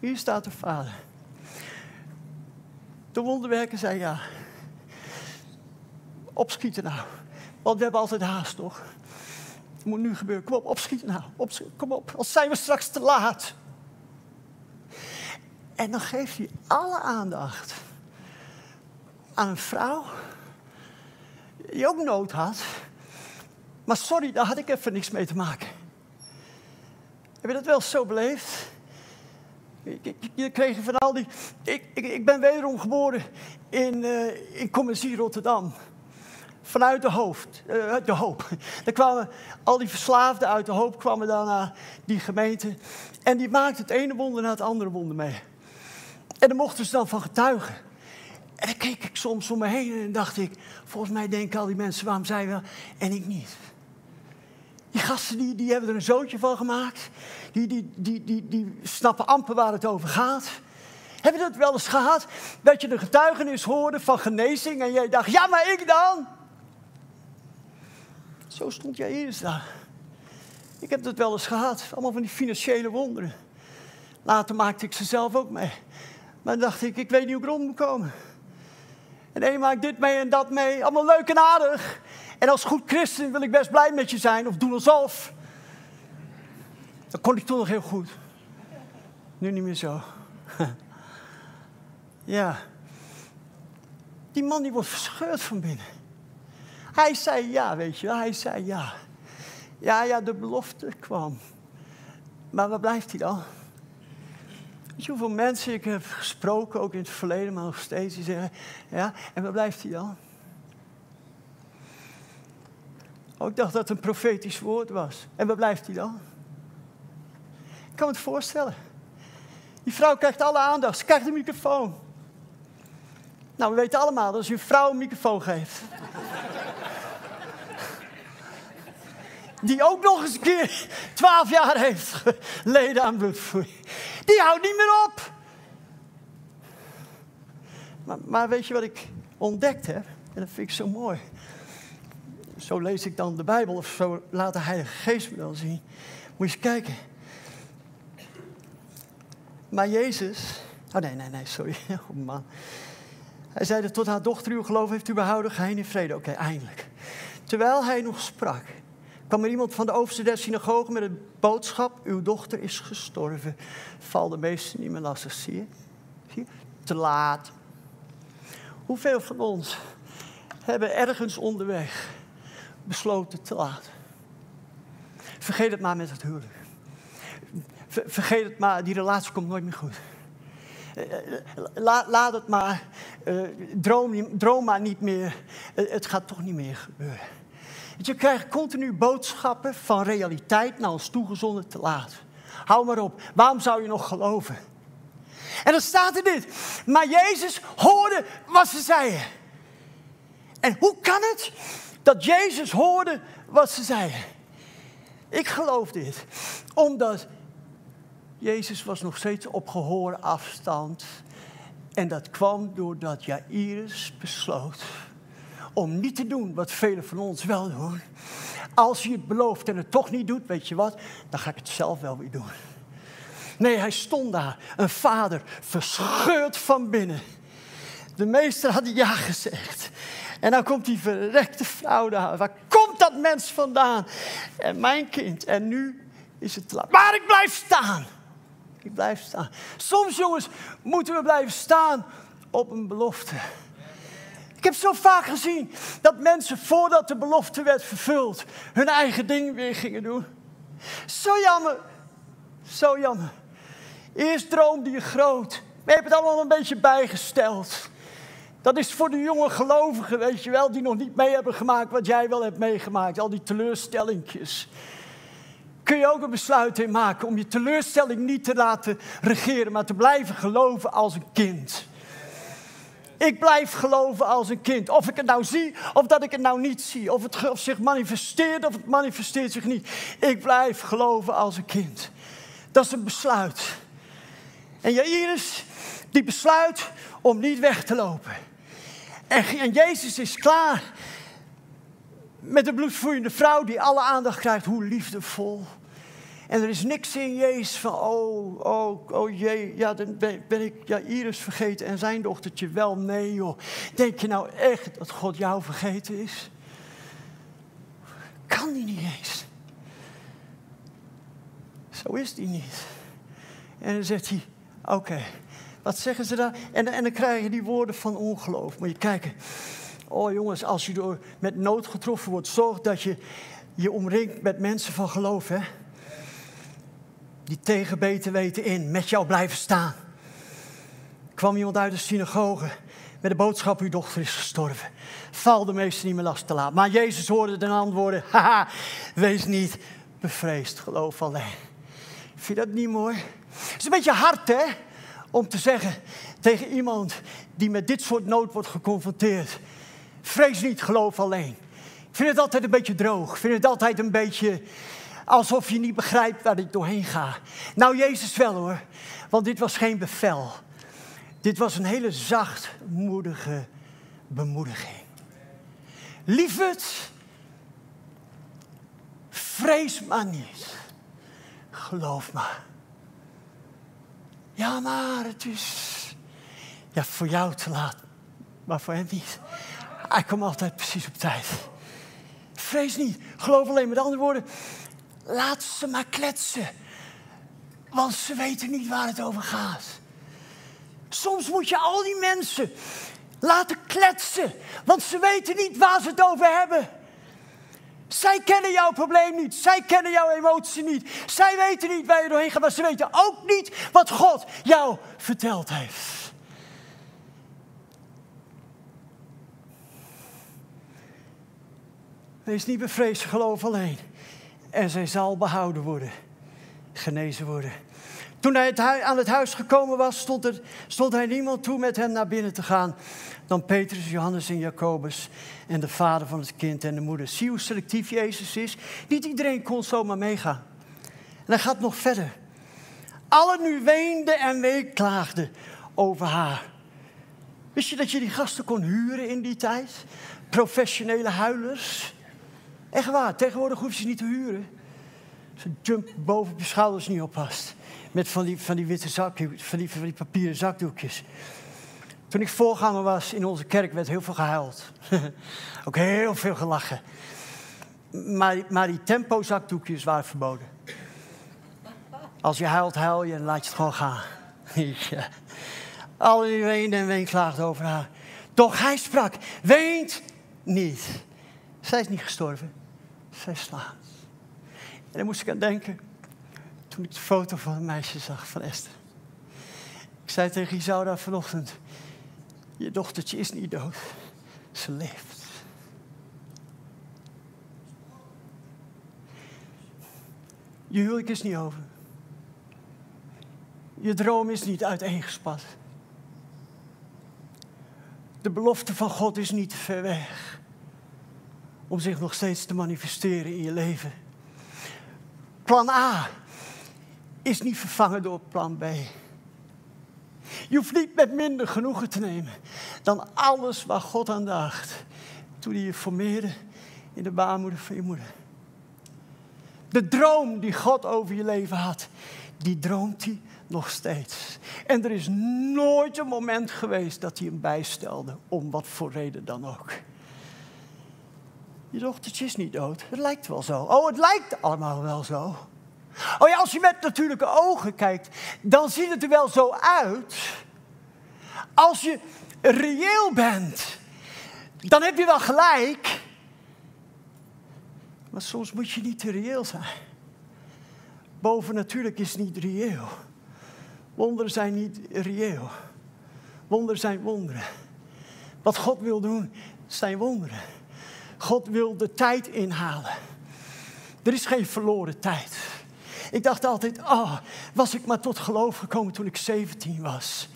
Hier staat de Vader. De wonderwerker zei ja. Opschieten nou. Want we hebben altijd haast, toch? Het moet nu gebeuren. Kom op, opschieten nou. Kom op, als zijn we straks te laat. En dan geeft hij alle aandacht aan een vrouw die ook nood had. Maar sorry, daar had ik even niks mee te maken. Heb je dat wel zo beleefd? Je kreeg van al die. Ik, ik, ik ben wederom geboren in, uh, in Rotterdam. Vanuit de hoofd, uh, de hoop. Daar kwamen al die verslaafden uit de hoop kwamen dan naar die gemeente. En die maakten het ene wonder na het andere wonder mee. En daar mochten ze dan van getuigen. En dan keek ik soms om me heen en dacht ik, volgens mij denken al die mensen, waarom zij wel en ik niet. Die gasten die, die hebben er een zootje van gemaakt. Die, die, die, die, die snappen amper waar het over gaat. Heb je dat wel eens gehad? Dat je de getuigenis hoorde van genezing en jij dacht, ja, maar ik dan? Zo stond jij eerst daar. Ik heb dat wel eens gehad. Allemaal van die financiële wonderen. Later maakte ik ze zelf ook mee. Maar dan dacht ik, ik weet niet hoe ik rond moet komen. En een maakt dit mee en dat mee. Allemaal leuk en aardig. En als goed christen wil ik best blij met je zijn of doen alsof. Dat kon ik toen nog heel goed. Nu niet meer zo. ja. Die man die wordt verscheurd van binnen. Hij zei ja, weet je wel. Hij zei ja. Ja, ja, de belofte kwam. Maar waar blijft hij dan? Weet je hoeveel mensen ik heb gesproken, ook in het verleden, maar nog steeds, die zeggen, ja, en waar blijft hij dan? Oh, ik dacht dat het een profetisch woord was. En waar blijft hij dan? Ik kan me het voorstellen. Die vrouw krijgt alle aandacht, ze krijgt een microfoon. Nou, we weten allemaal dat als je een vrouw een microfoon geeft. Die ook nog eens een keer twaalf jaar heeft geleden aan bloedvloei. Die houdt niet meer op. Maar, maar weet je wat ik ontdekt heb? En dat vind ik zo mooi. Zo lees ik dan de Bijbel of zo laat de Heilige Geest me dan zien. Moet je eens kijken. Maar Jezus. Oh nee, nee, nee, sorry. Oh man. Hij zei dat tot haar dochter uw geloof heeft u behouden, ga in vrede. Oké, eindelijk. Terwijl hij nog sprak, kwam er iemand van de overste der synagoge met een boodschap: Uw dochter is gestorven. Val de meesten niet meer lastig, zie je? Te laat. Hoeveel van ons hebben ergens onderweg besloten te laat? Vergeet het maar met het huwelijk. Vergeet het maar, die relatie komt nooit meer goed. Laat, laat het maar, uh, droom, droom maar niet meer. het gaat toch niet meer gebeuren. Je krijgt continu boodschappen van realiteit naar ons toegezonden te laat. Hou maar op. Waarom zou je nog geloven? En dan staat er dit. Maar Jezus hoorde wat ze zeiden. En hoe kan het dat Jezus hoorde wat ze zeiden? Ik geloof dit. Omdat Jezus was nog steeds op gehoorafstand. En dat kwam doordat Jairus besloot om niet te doen wat velen van ons wel doen. Als je het belooft en het toch niet doet, weet je wat, dan ga ik het zelf wel weer doen. Nee, hij stond daar, een vader, verscheurd van binnen. De meester had ja gezegd. En dan komt die verrekte vrouw daar. Waar komt dat mens vandaan? En mijn kind. En nu is het te laat. Maar ik blijf staan. Ik blijf staan. Soms, jongens, moeten we blijven staan op een belofte. Ik heb zo vaak gezien dat mensen voordat de belofte werd vervuld, hun eigen ding weer gingen doen. Zo jammer. Zo jammer. Eerst droomde je groot, maar je hebt het allemaal een beetje bijgesteld. Dat is voor de jonge gelovigen, weet je wel, die nog niet mee hebben gemaakt wat jij wel hebt meegemaakt. Al die teleurstellingjes. Kun je ook een besluit in maken om je teleurstelling niet te laten regeren, maar te blijven geloven als een kind. Ik blijf geloven als een kind. Of ik het nou zie of dat ik het nou niet zie. Of het of zich manifesteert of het manifesteert zich niet. Ik blijf geloven als een kind. Dat is een besluit. En Jairus, die besluit om niet weg te lopen. En, en Jezus is klaar met de bloedvloeiende vrouw die alle aandacht krijgt, hoe liefdevol. En er is niks in Jezus van, oh, oh, oh jee, ja, dan ben, ik ja, Iris vergeten en zijn dochtertje wel. Nee joh, denk je nou echt dat God jou vergeten is? Kan die niet eens. Zo is die niet. En dan zegt hij, oké, wat zeggen ze daar? En, en dan krijg je die woorden van ongeloof. Moet je kijken. Oh jongens, als je door met nood getroffen wordt, zorg dat je je omringt met mensen van geloof, hè? Die tegen beter weten in, met jou blijven staan. Er kwam iemand uit de synagoge met de boodschap: uw dochter is gestorven. Val de meester niet meer last te laten. Maar Jezus hoorde de antwoorden: wees niet bevreesd, geloof alleen. Vind je dat niet mooi? Het is een beetje hard, hè? Om te zeggen tegen iemand die met dit soort nood wordt geconfronteerd: vrees niet, geloof alleen. Ik vind het altijd een beetje droog. Ik vind het altijd een beetje alsof je niet begrijpt waar ik doorheen ga. Nou, Jezus wel hoor, want dit was geen bevel. Dit was een hele zachtmoedige bemoediging. Lieverd, vrees maar niet. Geloof maar. Ja, maar het is ja, voor jou te laat, maar voor hem niet. Hij komt altijd precies op tijd. Vrees niet, geloof alleen met andere woorden. Laat ze maar kletsen, want ze weten niet waar het over gaat. Soms moet je al die mensen laten kletsen, want ze weten niet waar ze het over hebben. Zij kennen jouw probleem niet. Zij kennen jouw emotie niet. Zij weten niet waar je doorheen gaat, maar ze weten ook niet wat God jou verteld heeft. Wees niet bevreesd, geloof alleen. En zij zal behouden worden, genezen worden. Toen hij aan het huis gekomen was, stond, er, stond hij niemand toe met hem naar binnen te gaan dan Petrus, Johannes en Jacobus en de vader van het kind en de moeder. Zie hoe selectief Jezus is. Niet iedereen kon zomaar meegaan. En hij gaat nog verder. Allen nu weenden en weeklaagden over haar. Wist je dat je die gasten kon huren in die tijd? Professionele huilers. Echt waar, tegenwoordig hoef je ze niet te huren. Ze jump boven op je schouders niet oppast. Met van die, van die witte zakjes, van die, van die papieren zakdoekjes. Toen ik voorganger was in onze kerk werd heel veel gehuild. Ook heel veel gelachen. Maar, maar die tempo-zakdoekjes waren verboden. Als je huilt, huil je en laat je het gewoon gaan. ja. Alle weenden en weenklaagden over haar. Doch hij sprak, weent niet. Zij is niet gestorven. Zij slaapt. En daar moest ik aan denken toen ik de foto van een meisje zag van Esther. Ik zei tegen Isaura vanochtend, je dochtertje is niet dood. Ze leeft. Je huwelijk is niet over. Je droom is niet uiteengespat. De belofte van God is niet ver weg om zich nog steeds te manifesteren in je leven. Plan A is niet vervangen door plan B. Je hoeft niet met minder genoegen te nemen dan alles waar God aan dacht toen hij je formeerde in de baarmoeder van je moeder. De droom die God over je leven had, die droomt hij nog steeds. En er is nooit een moment geweest dat hij hem bijstelde, om wat voor reden dan ook. Je dochtertje is niet dood. Het lijkt wel zo. Oh, het lijkt allemaal wel zo. Oh ja, als je met natuurlijke ogen kijkt, dan ziet het er wel zo uit. Als je reëel bent, dan heb je wel gelijk. Maar soms moet je niet te reëel zijn. Bovennatuurlijk is niet reëel. Wonderen zijn niet reëel. Wonderen zijn wonderen. Wat God wil doen, zijn wonderen. God wil de tijd inhalen. Er is geen verloren tijd. Ik dacht altijd, oh, was ik maar tot geloof gekomen toen ik 17 was.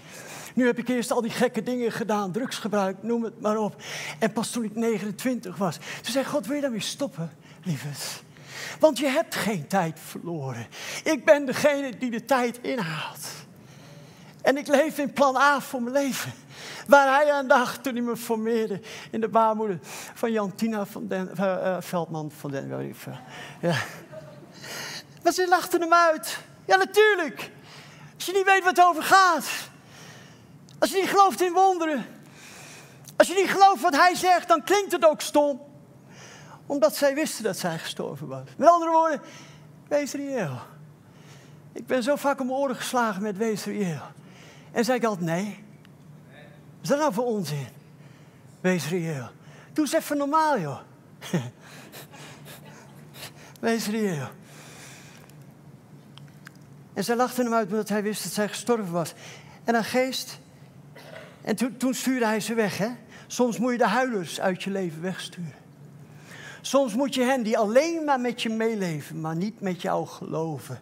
Nu heb ik eerst al die gekke dingen gedaan, drugs gebruikt, noem het maar op. En pas toen ik 29 was, toen zei God, wil je daarmee stoppen, lieverd? Want je hebt geen tijd verloren. Ik ben degene die de tijd inhaalt. En ik leef in plan A voor mijn leven. Waar hij aan dacht toen hij me formeerde in de baarmoeder van Jantina van Den, uh, Veldman van Den. Ja. Maar ze lachten hem uit. Ja, natuurlijk. Als je niet weet wat het over gaat. Als je niet gelooft in wonderen. Als je niet gelooft wat hij zegt, dan klinkt het ook stom. Omdat zij wisten dat zij gestorven was. Met andere woorden, wees reëel. Ik ben zo vaak om oren geslagen met wees reëel. En zei ik altijd nee. Wat is dat nou voor onzin? Wees reëel. Doe eens even normaal, joh. wees reëel. En zij lachten hem uit omdat hij wist dat zij gestorven was. En een geest. En toen stuurde hij ze weg, hè. Soms moet je de huilers uit je leven wegsturen. Soms moet je hen die alleen maar met je meeleven, maar niet met jou geloven,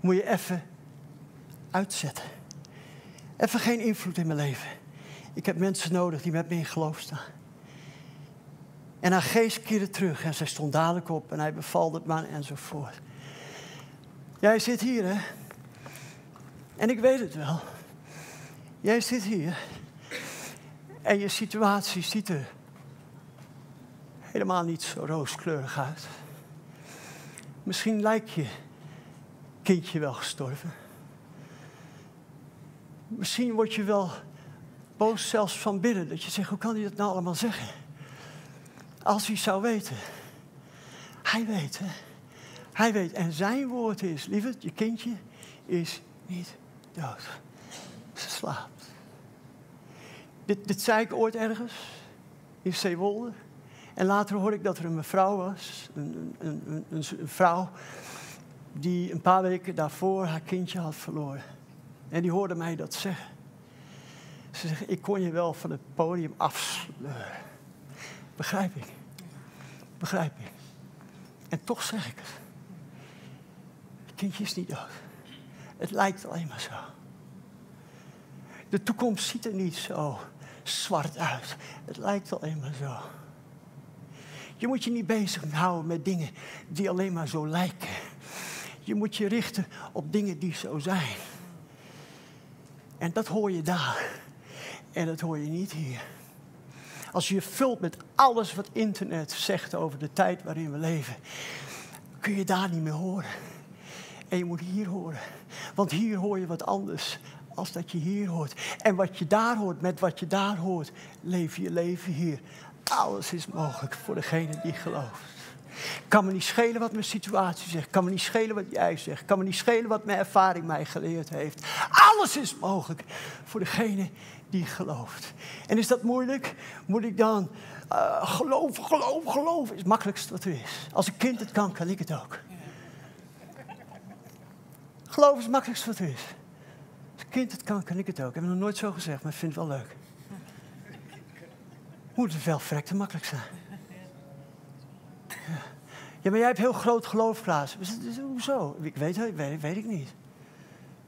moet je even uitzetten. Even geen invloed in mijn leven. Ik heb mensen nodig die met me in geloof staan. En haar geest keerde terug en zij stond dadelijk op en hij bevalde het man enzovoort. Jij zit hier, hè? En ik weet het wel. Jij zit hier. En je situatie ziet er helemaal niet zo rooskleurig uit. Misschien lijkt je kindje wel gestorven. Misschien word je wel boos zelfs van binnen. Dat je zegt, hoe kan hij dat nou allemaal zeggen? Als hij zou weten. Hij weet, hè. Hij weet. En zijn woord is, lieverd, je kindje is niet dood. Ze slaapt. Dit, zei ik ooit ergens in Zeewolde. En later hoorde ik dat er een mevrouw was, een, een, een, vrouw, die een paar weken daarvoor haar kindje had verloren. En die hoorde mij dat zeggen. Ze zegt, ik kon je wel van het podium afsleuren. Begrijp ik. Begrijp ik. En toch zeg ik het. Het kindje is niet dood. Het lijkt alleen maar zo. De toekomst ziet er niet zo zwart uit. Het lijkt alleen maar zo. Je moet je niet bezighouden met dingen die alleen maar zo lijken. Je moet je richten op dingen die zo zijn. En dat hoor je daar. En dat hoor je niet hier. Als je je vult met alles wat internet zegt over de tijd waarin we leven, kun je daar niet meer horen. En je moet hier horen. Want hier hoor je wat anders als dat je hier hoort. En wat je daar hoort, met wat je daar hoort, leef je leven hier. Alles is mogelijk voor degene die gelooft. Kan me niet schelen wat mijn situatie zegt. Kan me niet schelen wat jij zegt. Kan me niet schelen wat mijn ervaring mij geleerd heeft. Alles is mogelijk voor degene die gelooft. En is dat moeilijk? Moet ik dan uh, geloven, geloven, geloven? Is het makkelijkste wat er is. Als een kind het kan, kan ik het ook. Geloof is het makkelijkste wat er is. Als een kind het kan, kan ik het ook. Ik heb het nog nooit zo gezegd, maar ik vind het wel leuk. Moet het wel verrekte makkelijk zijn. Maar jij hebt heel groot geloof, Klaas. Hoezo? Ik weet het, weet ik niet.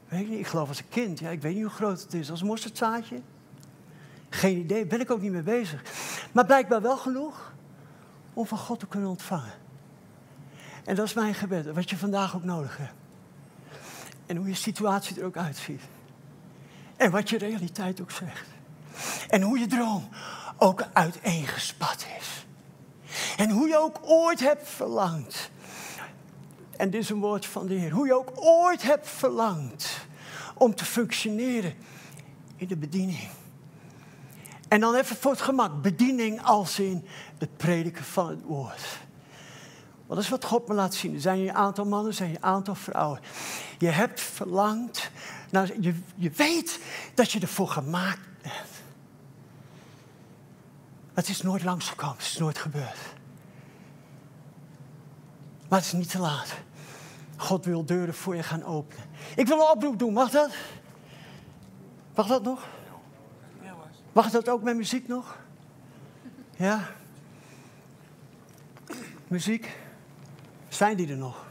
Weet ik niet. Ik geloof als een kind. Ja, ik weet niet hoe groot het is. Als een mosterdzaadje. Geen idee, ben ik ook niet mee bezig. Maar blijkbaar wel genoeg om van God te kunnen ontvangen. En dat is mijn gebed, wat je vandaag ook nodig hebt. En hoe je situatie er ook uitziet. En wat je realiteit ook zegt. En hoe je droom ook uiteengespat is. En hoe je ook ooit hebt verlangd. En dit is een woord van de Heer. Hoe je ook ooit hebt verlangd om te functioneren in de bediening. En dan even voor het gemak, bediening als in het prediken van het woord. Want dat is wat God me laat zien. Er zijn hier een aantal mannen, er zijn hier een aantal vrouwen. Je hebt verlangd, nou, je, je weet dat je ervoor gemaakt bent. Het is nooit langsgekomen, het is nooit gebeurd. Maar het is niet te laat. God wil deuren voor je gaan openen. Ik wil een oproep doen, mag dat? Mag dat nog? Mag dat ook met muziek nog? Ja? Muziek? Zijn die er nog?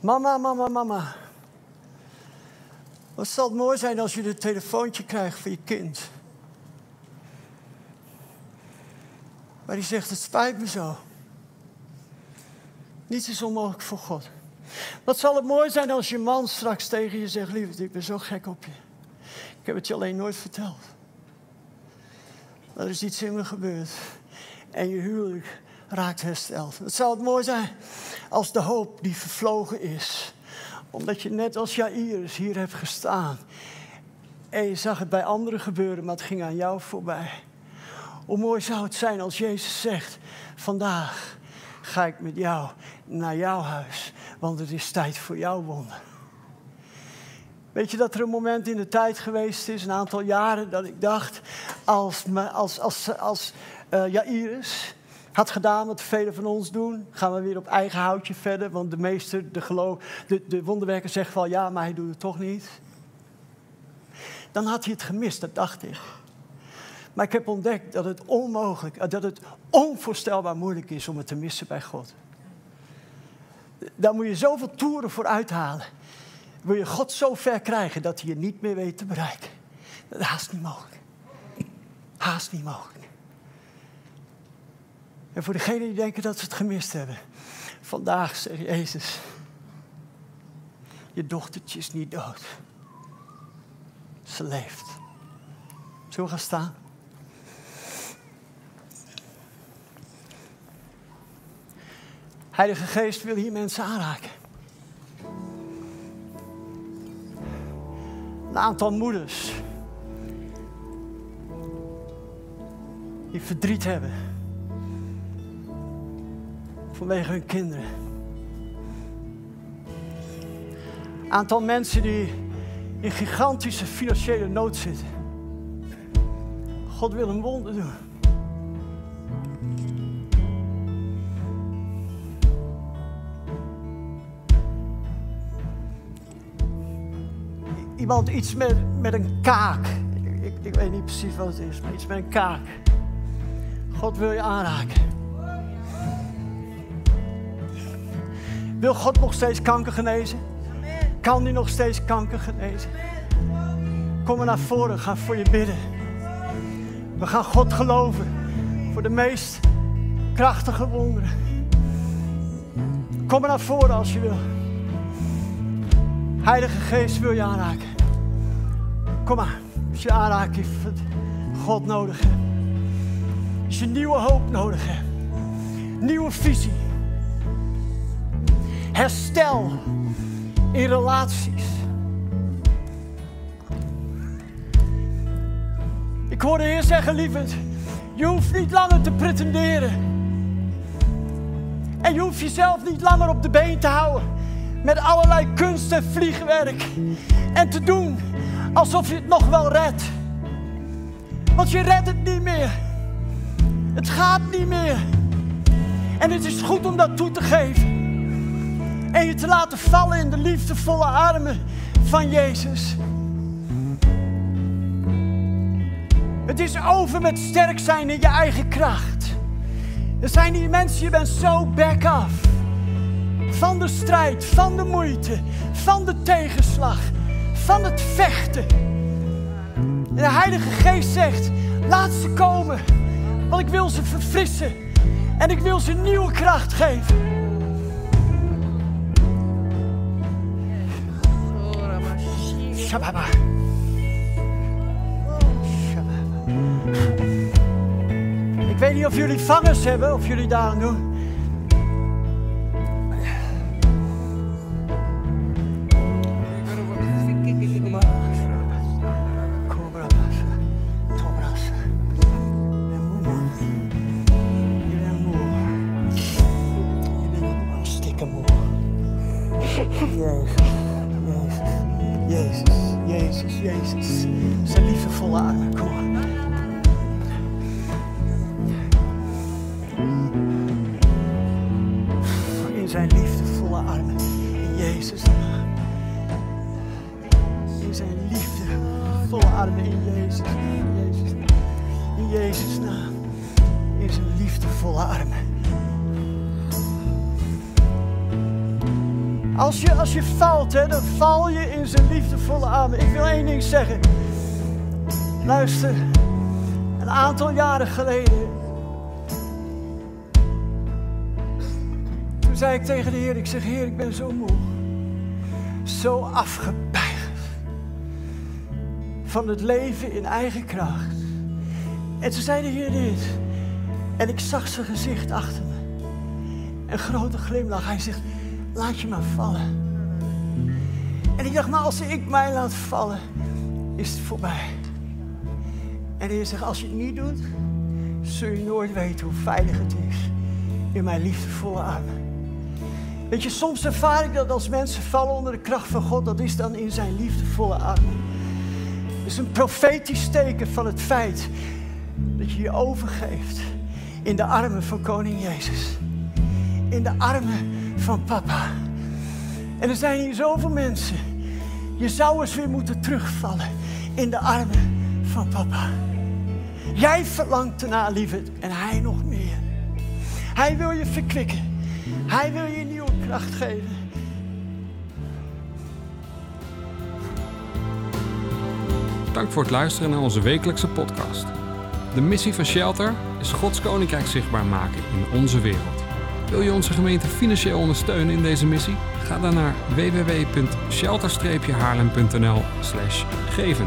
Mama, mama, mama. Wat zal het mooi zijn als je een telefoontje krijgt voor je kind. Maar die zegt, het spijt me zo. Niets is onmogelijk voor God. Wat zal het mooi zijn als je man straks tegen je zegt: Liefde, ik ben zo gek op je. Ik heb het je alleen nooit verteld. Er is iets in me gebeurd. En je huwelijk raakt hersteld. Het zal het mooi zijn als de hoop die vervlogen is. Omdat je net als Jairus hier hebt gestaan. En je zag het bij anderen gebeuren, maar het ging aan jou voorbij. Hoe mooi zou het zijn als Jezus zegt: Vandaag ga ik met jou naar jouw huis, want het is tijd voor jouw wonder. Weet je dat er een moment in de tijd geweest is, een aantal jaren, dat ik dacht, als, als, als, als uh, Jairus had gedaan wat velen van ons doen, gaan we weer op eigen houtje verder, want de meester, de, geloof, de, de wonderwerker zegt wel ja, maar hij doet het toch niet. Dan had hij het gemist, dat dacht ik. Maar ik heb ontdekt dat het onmogelijk, dat het onvoorstelbaar moeilijk is om het te missen bij God. Daar moet je zoveel toeren voor uithalen. Wil je God zo ver krijgen dat hij je niet meer weet te bereiken? Dat is haast niet mogelijk. Haast niet mogelijk. En voor degenen die denken dat ze het gemist hebben. Vandaag zegt Jezus. Je dochtertje is niet dood. Ze leeft. Zullen we gaan staan? Heilige Geest wil hier mensen aanraken. Een aantal moeders die verdriet hebben vanwege hun kinderen. Een aantal mensen die in gigantische financiële nood zitten. God wil een wonder doen. Iemand iets met, met een kaak. Ik, ik, weet niet precies wat het is, maar iets met een kaak. God wil je aanraken. Wil God nog steeds kanker genezen? Kan hij nog steeds kanker genezen? Kom maar naar voren, ga voor je bidden. We gaan God geloven voor de meest krachtige wonderen. Kom maar naar voren als je wil. Heilige Geest wil je aanraken. Kom maar, als je aanraking van God nodig hebt. Als je nieuwe hoop nodig hebt. Nieuwe visie. Herstel in relaties. Ik hoorde Heer zeggen, lieverd, je hoeft niet langer te pretenderen. En je hoeft jezelf niet langer op de been te houden met allerlei kunst en vliegwerk. En te doen alsof je het nog wel redt. Want je redt het niet meer. Het gaat niet meer. En het is goed om dat toe te geven. En je te laten vallen in de liefdevolle armen van Jezus. Het is over met sterk zijn in je eigen kracht. Er zijn hier mensen, je bent zo back af. Van de strijd, van de moeite, van de tegenslag, van het vechten. En de Heilige Geest zegt: laat ze komen, want ik wil ze verfrissen en ik wil ze nieuwe kracht geven. Shababa. Ik weet niet of jullie vangers hebben, of jullie daar aan doen. In zijn liefdevolle armen. Ik wil één ding zeggen. Luister, een aantal jaren geleden. Toen zei ik tegen de Heer, ik zeg, Heer, ik ben zo moe. Zo afgepeigerd. Van het leven in eigen kracht. En toen zei de Heer dit. En ik zag zijn gezicht achter me. Een grote glimlach. Hij zegt, laat je maar vallen. Ik dacht, maar als ik mij laat vallen, is het voorbij. En Heer zegt, als je het niet doet, zul je nooit weten hoe veilig het is in mijn liefdevolle armen. Weet je, soms ervaar ik dat als mensen vallen onder de kracht van God, dat is dan in zijn liefdevolle armen. Het is een profetisch teken van het feit dat je je overgeeft in de armen van Koning Jezus. In de armen van Papa. En er zijn hier zoveel mensen. Je zou eens weer moeten terugvallen in de armen van Papa. Jij verlangt ernaar, lieverd, en hij nog meer. Hij wil je verkwikken. Hij wil je nieuwe kracht geven. Dank voor het luisteren naar onze wekelijkse podcast. De missie van Shelter is Gods Koninkrijk zichtbaar maken in onze wereld. Wil je onze gemeente financieel ondersteunen in deze missie? Ga dan naar www.shelter-haarlem.nl geven.